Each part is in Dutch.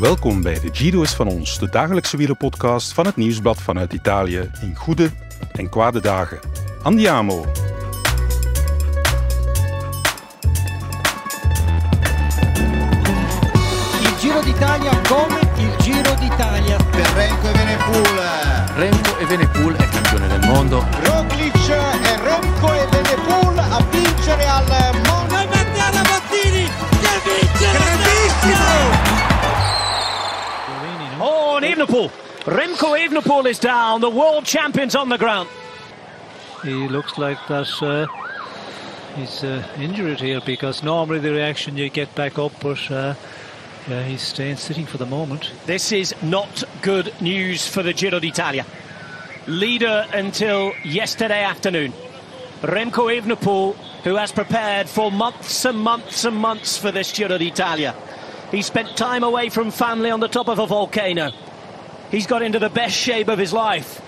Welkom bij de Giro is van ons, de dagelijkse wielerpodcast van het Nieuwsblad vanuit Italië in goede en kwade dagen. Andiamo! Il Giro d'Italia come il Giro d'Italia. per Renko e Venepool. Remco Evenepoel è campione del mondo. Roglic e Renko e Venepool a vincere al Remco Evenepoel is down. The world champions on the ground. he looks like that uh, he's uh, injured here because normally the reaction you get back up, but uh, yeah, he's staying sitting for the moment. This is not good news for the Giro d'Italia. Leader until yesterday afternoon. Remco Evenepoel, who has prepared for months and months and months for this Giro d'Italia. He spent time away from family on the top of a volcano. He's got into the best shape of his life.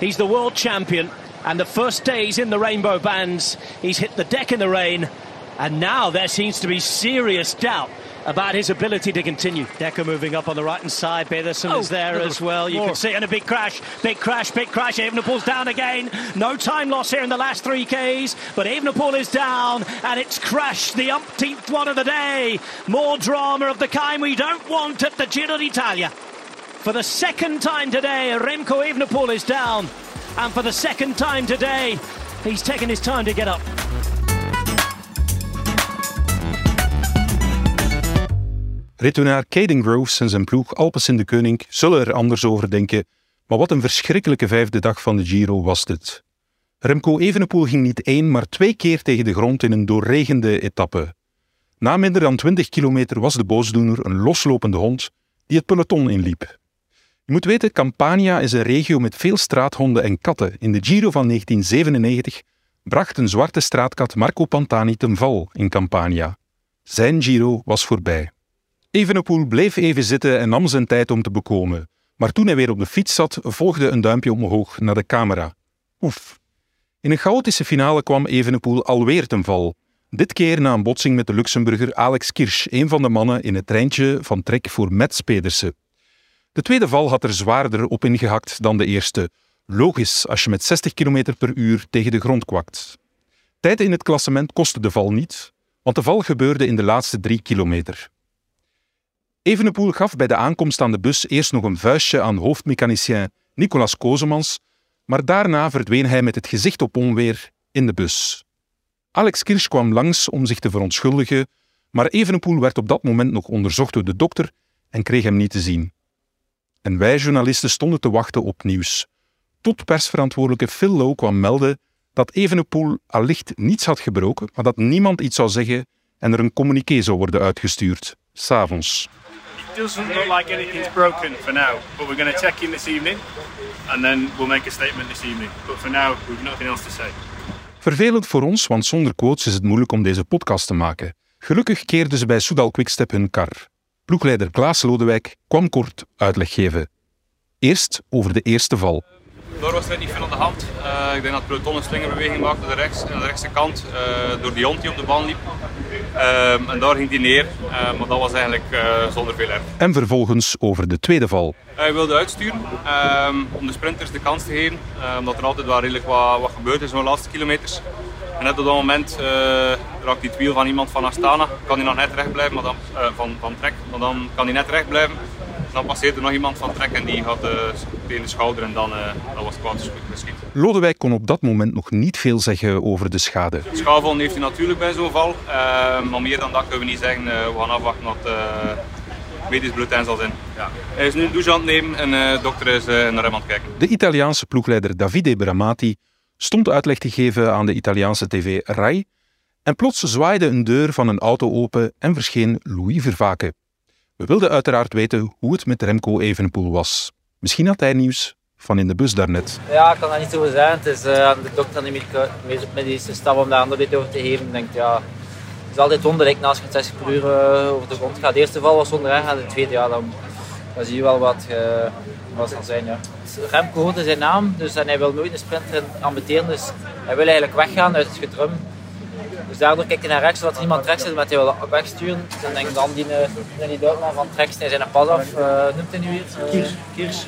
He's the world champion, and the first days in the rainbow bands, he's hit the deck in the rain, and now there seems to be serious doubt about his ability to continue. Decker moving up on the right hand side. Pedersen Oh, is there as well. You more. can see and a big crash, big crash, big crash. Evenepoel's down again. No time loss here in the last three Ks, but Evenepoel is down and it's crashed the umpteenth one of the day. More drama of the kind we don't want at the Giro d'Italia. For the second time today, Remco Evenepoel is down. And for the second time today, he's taken his time to get up. Rittenaar Caden Groves en zijn ploeg Alpes in de Koning zullen er anders over denken, maar wat een verschrikkelijke vijfde dag van de Giro was dit. Remco Evenepoel ging niet één, maar twee keer tegen de grond in een doorregende etappe. Na minder dan 20 kilometer was de boosdoener een loslopende hond die het peloton inliep. Je moet weten, Campania is een regio met veel straathonden en katten. In de Giro van 1997 bracht een zwarte straatkat Marco Pantani ten val in Campania. Zijn Giro was voorbij. Evenepoel bleef even zitten en nam zijn tijd om te bekomen. Maar toen hij weer op de fiets zat, volgde een duimpje omhoog naar de camera. Oef. In een chaotische finale kwam Evenepoel alweer ten val. Dit keer na een botsing met de Luxemburger Alex Kirsch, een van de mannen in het treintje van Trek voor Mets Pedersen. De tweede val had er zwaarder op ingehakt dan de eerste. Logisch als je met 60 km per uur tegen de grond kwakt. Tijd in het klassement kostte de val niet, want de val gebeurde in de laatste drie kilometer. Evenepoel gaf bij de aankomst aan de bus eerst nog een vuistje aan hoofdmechanicien Nicolas Kozemans, maar daarna verdween hij met het gezicht op onweer in de bus. Alex Kirsch kwam langs om zich te verontschuldigen, maar Evenepoel werd op dat moment nog onderzocht door de dokter en kreeg hem niet te zien. En wij journalisten stonden te wachten op nieuws. Tot persverantwoordelijke Phil Lowe kwam melden dat Evenepoel allicht niets had gebroken, maar dat niemand iets zou zeggen en er een communiqué zou worden uitgestuurd, s'avonds. It doesn't look like anything's broken for now, but we're going to check in this evening and then we'll make a statement this evening. But for now, we've nothing else to say. Vervelend voor ons, want zonder quotes is het moeilijk om deze podcast te maken. Gelukkig keerden ze bij Soudal Quickstep hun kar. Ploegleider Klaas Lodewijk kwam kort uitleg geven. Eerst over de eerste val. Daar was er niet veel aan de hand. Eh, ik denk dat het peloton een slingerbeweging maakte naar de, rechts, naar de rechtse kant eh, door die hond die op de baan liep. Ehm, en daar ging hij neer, eh, maar dat was eigenlijk zonder veel erg. En vervolgens over de tweede val. Hij wilde uitsturen ehm, om de sprinters de kans te geven, omdat er altijd wel redelijk wat, wat gebeurt in zo'n laatste kilometers. En net op dat moment uh, raakt hij het wiel van iemand van Astana, kan hij nog net recht blijven, maar dan, eh, van, van Trek, maar dan kan hij net recht blijven. Dan passeert er nog iemand van Trek en die gaat uh, tegen de schouder en dan uh, dat was kwaad geschiet. Lodewijk kon op dat moment nog niet veel zeggen over de schade. Schaafwond heeft hij natuurlijk bij zo'n val, uh, maar meer dan dat kunnen we niet zeggen. we gaan afwachten wat medisch bulletin zal zijn. Ja. Hij is nu een douche aan het nemen en de dokter is naar hem aan het kijken. De Italiaanse ploegleider Davide Bramati stond uitleg te geven aan de Italiaanse tv Rai en plots zwaaide een deur van een auto open en verscheen Louis Vervaken. We wilden uiteraard weten hoe het met Remco Evenepoel was. Misschien had hij nieuws van in de bus daarnet. Ja, ik kan daar niet over zijn. Het is uh, aan de dokter en de medische staf om daar andere over te geven. Ik denk, ja, het is altijd wonderlijk naast je 60 per uur uh, over de grond gaat. De eerste val was zonder erg en de tweede, ja, dan, dan zie je wel wat, uh, wat het zijn. Ja. Remco hoorde zijn naam dus, en hij wil nooit een sprinter ambiteren. Dus hij wil eigenlijk weggaan uit het gedrum. Dus daardoor kijkt hij naar rechts, zodat er niemand rechts zit, met hij wil wegsturen. Dan denk ik dan die, die, die Duitsman van rechts hij zijn pas af, uh, noemt hij nu weer? Kiers. Kiers.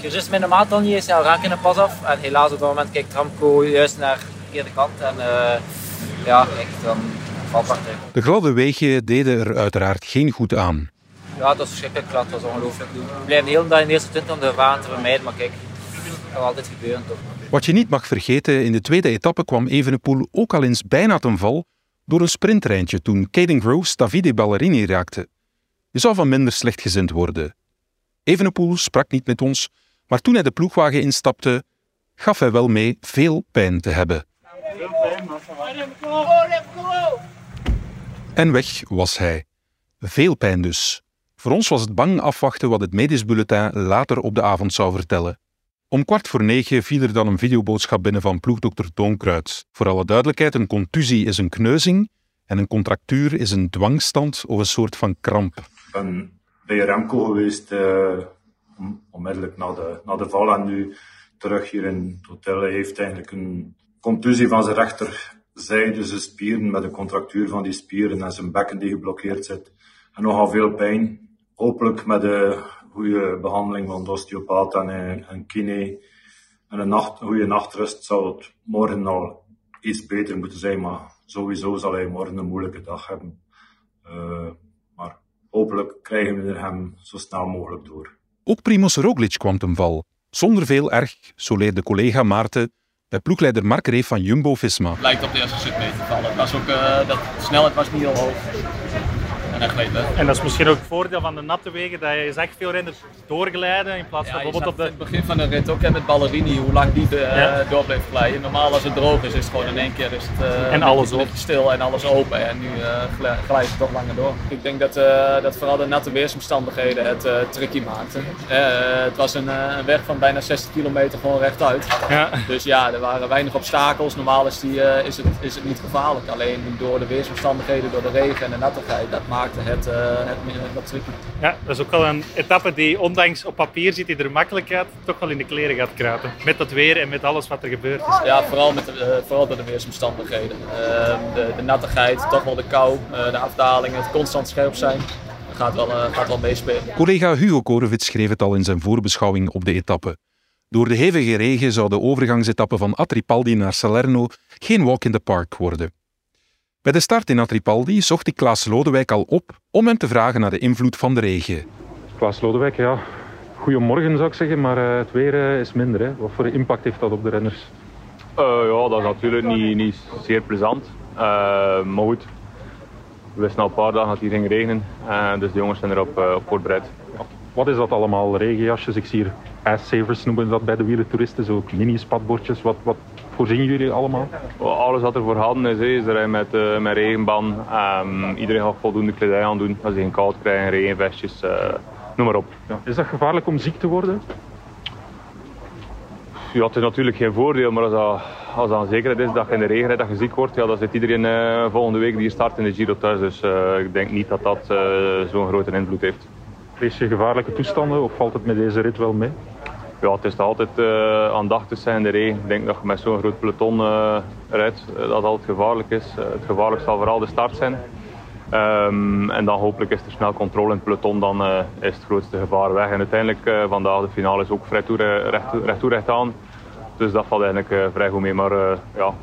Kiers is mijn maat dan niet, is hij raak in de pas af. En helaas op dat moment kijkt Ramco juist naar de verkeerde kant. En uh, ja, kijk, dan valt dat. De gladde wegen deden er uiteraard geen goed aan. Ja, het was verschrikkelijk glad, het was ongelooflijk. We blijven de hele dag in de eerste 20 om de gevaren te vermijden, maar kijk, dat kan altijd gebeuren toch. Wat je niet mag vergeten, in de tweede etappe kwam Evenepoel ook al eens bijna ten val door een sprinttreintje toen Caden Groves Davide Ballerini raakte. Je zou van minder slechtgezind worden. Evenepoel sprak niet met ons, maar toen hij de ploegwagen instapte, gaf hij wel mee veel pijn te hebben. En weg was hij. Veel pijn dus. Voor ons was het bang afwachten wat het medisch bulletin later op de avond zou vertellen. Om kwart voor negen viel er dan een videoboodschap binnen van ploegdokter Toonkruid. Voor alle duidelijkheid, een contusie is een kneuzing en een contractuur is een dwangstand of een soort van kramp. Ik ben bij Remco geweest uh, onmiddellijk na de, na de val en nu terug hier in het hotel. Hij heeft eigenlijk een contusie van zijn rechterzijde, zijn spieren met een contractuur van die spieren en zijn bekken die geblokkeerd zit. En nogal veel pijn. Hopelijk met de goede behandeling van de osteopaat en een, een kine en een, nacht, een goede nachtrust zal het morgen al iets beter moeten zijn. Maar sowieso zal hij morgen een moeilijke dag hebben. Uh, maar hopelijk krijgen we hem zo snel mogelijk door. Ook Primoz Roglic kwam ten val. Zonder veel erg, zo leerde collega Maarten, bij ploegleider Mark Reef van Jumbo-Visma. Lijkt op de eerste stuk mee te vallen. was ook, uh, dat, de snelheid was niet heel hoog. En dat is misschien ook het voordeel van de natte wegen, dat je zag veel renners doorglijden in plaats van ja, bijvoorbeeld op de... het begin van de rit ook met Ballerini, hoe lang die uh, ja. door bleef glijden. Normaal als het droog is, is het gewoon in één keer is het, uh, en alles open. stil en alles open. En nu uh, glijdt het toch langer door. Ik denk dat, dat vooral de natte weersomstandigheden het tricky maakten. het was een, een, weg van bijna 60 kilometer gewoon rechtuit. Ja. Dus ja, er waren weinig obstakels. Normaal is, die, is, het, is het niet gevaarlijk. Alleen door de weersomstandigheden, door de regen en de nattigheid, dat maakt het, uh, het wat tricky. Ja, dat is ook wel een etappe die ondanks op papier ziet hij er makkelijk uit, toch wel in de kleren gaat kruipen. Met dat weer en met alles wat er gebeurt is. Ja, vooral, met de, uh, vooral door de weersomstandigheden. Uh, de, de nattigheid, toch wel de kou, de afdalingen, het constant scherp zijn. Gaat wel, gaat wel meespelen. Collega Hugo Korevits schreef het al in zijn voorbeschouwing op de etappe. Door de hevige regen zou de overgangsetappe van Atripaldi naar Salerno geen walk in the park worden. Bij de start in Atripaldi zocht ik Klaas Lodewijk al op om hem te vragen naar de invloed van de regen. Klaas Lodewijk, ja. Goedemorgen zou ik zeggen, maar uh, het weer uh, is minder. Hè. Wat voor impact heeft dat op de renners? Uh, ja, dat is natuurlijk niet, niet zeer plezant. maar goed, we wisten al een paar dagen dat het hier ging regenen. dus de jongens zijn erop op voorbereid. Wat is dat allemaal? Regenjasjes? Ik zie hier ijssavers noemen dat bij de wielentoeristen. Zo mini-spatbordjes. Wat, wat voorzien jullie allemaal? Alles wat er voorhanden is, is er met, uh, met regenban. Um, iedereen gaat voldoende kledij aan doen als ze geen koud krijgen, regenvestjes, uh, noem maar op. Ja. Is dat gevaarlijk om ziek te worden? Ja, het is natuurlijk geen voordeel, maar als dat, als dat een zekerheid is dat je in de regen dat je ziek wordt, ja, dan zit iedereen uh, volgende week die hier start in de Giro thuis. Dus ik denk niet dat dat zo'n grote invloed heeft. Vrees je gevaarlijke toestanden of valt het met deze rit wel mee? Ja, het is altijd uh, aandachtig zijn in de regen. Ik denk dat je met zo'n groot peloton uh, rijdt, uh, dat altijd gevaarlijk is. het gevaarlijk zal vooral de start zijn. Um, en dan hopelijk is er snel controle in het peloton, dan is het grootste gevaar weg. En uiteindelijk vandaag de finale is ook vrij toe, recht, recht, toe, recht aan. Dus dat valt eigenlijk vrij goed mee. Maar ja,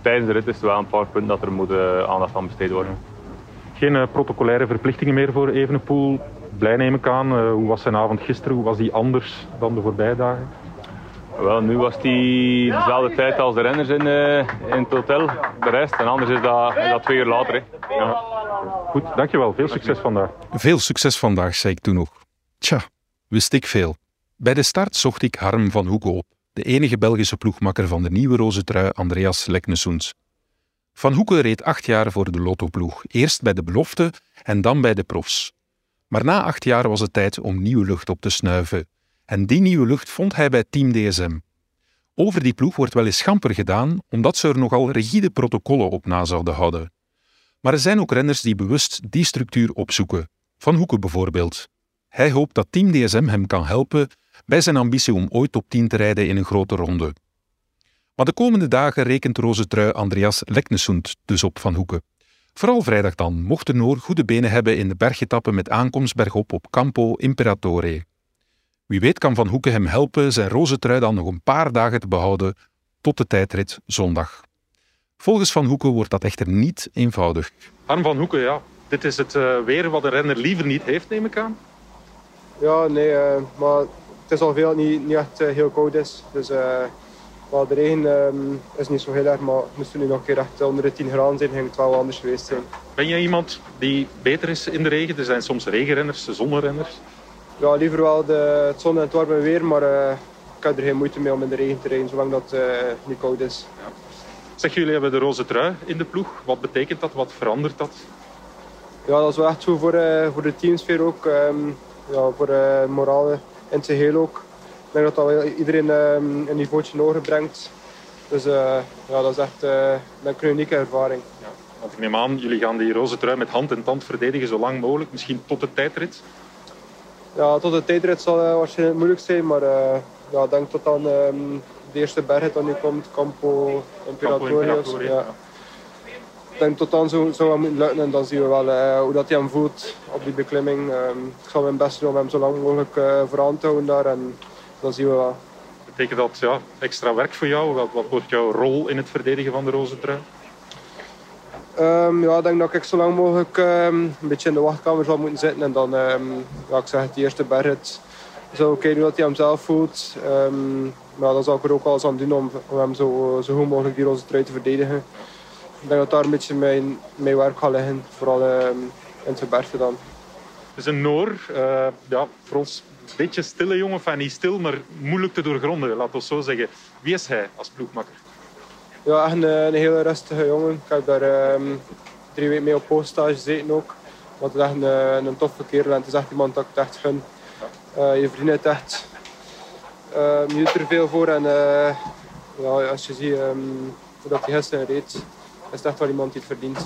tijdens de rit is er wel een paar punten dat er moet aandacht aan besteed worden. Geen protocolaire verplichtingen meer voor Evenepoel blij neem ik aan. Uh, hoe was zijn avond gisteren? Hoe was die anders dan de voorbije dagen? Wel, nu was die dezelfde tijd als de renners in, uh, in het hotel. De rest. En anders is dat, is dat twee uur later. Hè. Ja. Goed, dankjewel. Veel succes vandaag. Veel succes vandaag, zei ik toen nog. Tja, wist ik veel. Bij de start zocht ik Harm van Hoeken op, de enige Belgische ploegmakker van de nieuwe roze trui Andreas Leknessoens. Van Hoeken reed acht jaar voor de Lotto-ploeg, eerst bij de belofte en dan bij de profs. Maar na acht jaar was het tijd om nieuwe lucht op te snuiven. En die nieuwe lucht vond hij bij Team DSM. Over die ploeg wordt wel eens schamper gedaan, omdat ze er nogal rigide protocollen op na zouden houden. Maar er zijn ook renners die bewust die structuur opzoeken. Van Hoeken bijvoorbeeld. Hij hoopt dat Team DSM hem kan helpen bij zijn ambitie om ooit top 10 te rijden in een grote ronde. Maar de komende dagen rekent rozentrui Andreas Leknesund dus op Van Hoeken. Vooral vrijdag dan mocht de Noor goede benen hebben in de bergetappen met aankomst bergop op Campo Imperatore. Wie weet kan Van Hoeken hem helpen zijn rozentrui dan nog een paar dagen te behouden tot de tijdrit zondag. Volgens Van Hoeken wordt dat echter niet eenvoudig. Harm van Hoeken, ja. Dit is het uh, weer wat de renner liever niet heeft, neem ik aan. Ja, nee, uh, maar het is al veel niet, niet echt uh, heel koud is. Dus maar de regen um, is niet zo heel erg, maar moest nu nog een keer echt onder de 10 graden zijn, ging het wel anders geweest zijn. Ben jij iemand die beter is in de regen? Er zijn soms regenrenners, zonnerenners. Ja, liever wel de, het zon en het warme weer, maar uh, ik heb er geen moeite mee om in de regen te rijden, zolang dat uh, niet koud is. Ja. Zeg, jullie hebben de roze trui in de ploeg. Wat betekent dat? Wat verandert dat? Ja, dat is wel echt goed voor, uh, voor de teamsfeer ook. Um, ja, voor uh, moraal in het geheel ook. Ik denk dat dat wel iedereen um, een niveautje hoger brengt. Dus uh, ja, dat is echt een unieke ervaring. Ja. Want ik neem aan, jullie gaan die roze trui met hand en tand verdedigen zo lang mogelijk. Misschien tot de tijdrit? Ja, tot de tijdrit zal waarschijnlijk moeilijk zijn. Maar ja, ik denk tot dan um, de eerste berg dan nu komt, Campo Imperatorius. Ja. Ik denk tot dan zo, zo moeten lukken en dan zien we wel uh, hoe dat hij hem voelt op die beklimming. Um, ik zal mijn best doen om hem zo lang mogelijk uh, vooraan te houden daar en dan zien we wel. Betekent dat ja, extra werk voor jou? Wat, wat wordt jouw rol in het verdedigen van de roze trui? Um, ja, ik denk dat ik zo lang mogelijk um, een beetje in de wachtkamer zal moeten zitten en dan, ja, ik zeg het, die eerste berg zo kijken hoe hij hem zelf voelt. Um, maar dan zal ik er ook alles aan doen om, om hem zo, zo goed mogelijk die roze trui te verdedigen. Ik denk dat daar een beetje mijn, mijn werk gaat liggen, vooral um, in zijn bergen dan. Is een Noor, uh, ja, voor ons een beetje stille jongen, enfin niet stil, maar moeilijk te doorgronden, laten we zo zeggen. Wie is hij als ploegmakker? Ja, een, een hele rustige jongen. Ik heb daar um, drie weken mee op poststage gezeten ook. Want het is echt een, een toffe kerel en het is iemand dat ik echt gun. Uh, je verdient het echt. Uh, je doet er veel voor en ja, als je ziet um, hoe dat hij gisteren reed, is het echt wel iemand die het verdient.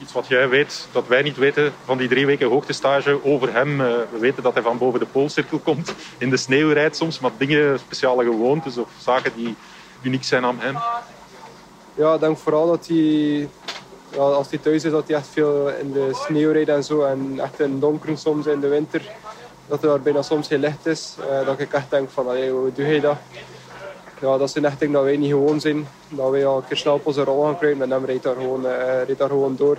Iets wat jij weet, dat wij niet weten van die drie weken hoogtestage over hem. we weten dat hij van boven de poolcirkel komt, in de sneeuw rijdt soms, maar dingen, speciale gewoontes of zaken die uniek zijn aan hem. Ja, ik denk vooral dat hij, ja, als hij thuis is, dat hij echt veel in de sneeuw rijdt en zo. En echt in donker soms in de winter dat er bijna soms geen licht is. Uh, dat ik echt denk van, allee, hoe doe je dat? Ja, dat zijn echt dingen dat wij niet gewoon zijn. Dat wij al een keer snel op onze rol gaan krijgen en dan rijdt daar gewoon, uh, rijdt daar gewoon door.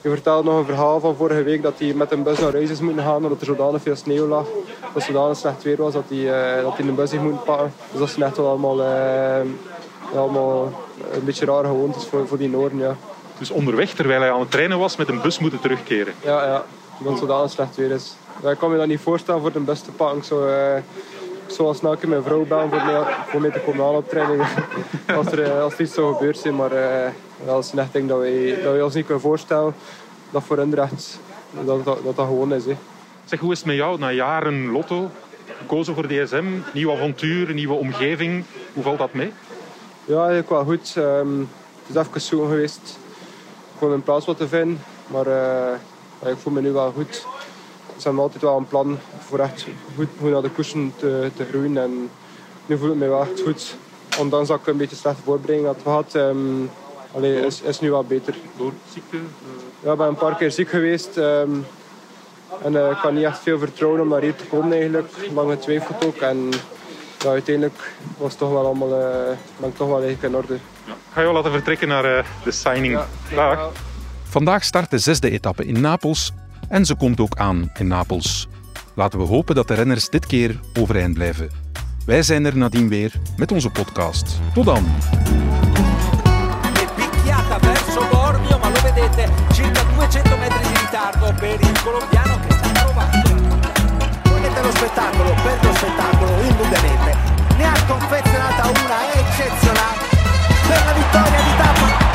Je vertelde nog een verhaal van vorige week dat hij met een bus naar huis is moeten gaan omdat er zodanig veel sneeuw lag. Dat het zodanig slecht weer was dat hij, uh, dat hij een bus heeft moeten pakken. Dus dat is net wel allemaal, ja, allemaal een beetje raar gewoontes voor, voor die Noorden. Ja. Dus onderweg, terwijl hij aan het trainen was, met een bus moeten terugkeren? Ja, ja omdat het zodanig slecht weer is. Ja, ik kan me dat niet voorstellen voor de beste pakken. Ik zou, uh, zoals snel mijn vrouw bellen voor mij, voor mij te komen aan op training. als, er, uh, als er iets zou gebeuren zijn. Maar dat is een echt ding dat wij, dat wij ons niet kunnen voorstellen. Dat voor Indrecht dat, dat, dat, dat gewoon is. Hè. Zeg, hoe is het met jou na jaren lotto? Gekozen voor DSM, nieuw avontuur, nieuwe omgeving. Hoe valt dat mee? Ja, eigenlijk wel goed. Um, het is even zoeken geweest om mijn plaats wat te vinden. Maar ik voel me nu wel goed ze hebben altijd wel een plan voor echt goed, goed naar de koersen te, te groeien. En nu voel ik me wel echt goed. Ondanks dat ik een beetje slechte voorbereiding had gehad, um, allee, is, is nu wel beter. Door ziekte? Uh... Ja, ik ben een paar keer ziek geweest. Um, en uh, ik kan niet echt veel vertrouwen om naar hier te komen eigenlijk. Lang getwijfeld ook. En ja, uiteindelijk was het toch wel allemaal, uh, ben ik toch wel eigenlijk in orde. Ja. Ga je wel laten vertrekken naar de signing. Ja, Dag. Vandaag start de zesde etappe in Napels en ze komt ook aan in Napels. Laten we hopen dat de renners dit keer overeind blijven. Wij zijn er nadien weer met onze podcast. Tot dan! ne ha confezionata una eccezionale per la vittoria di tappa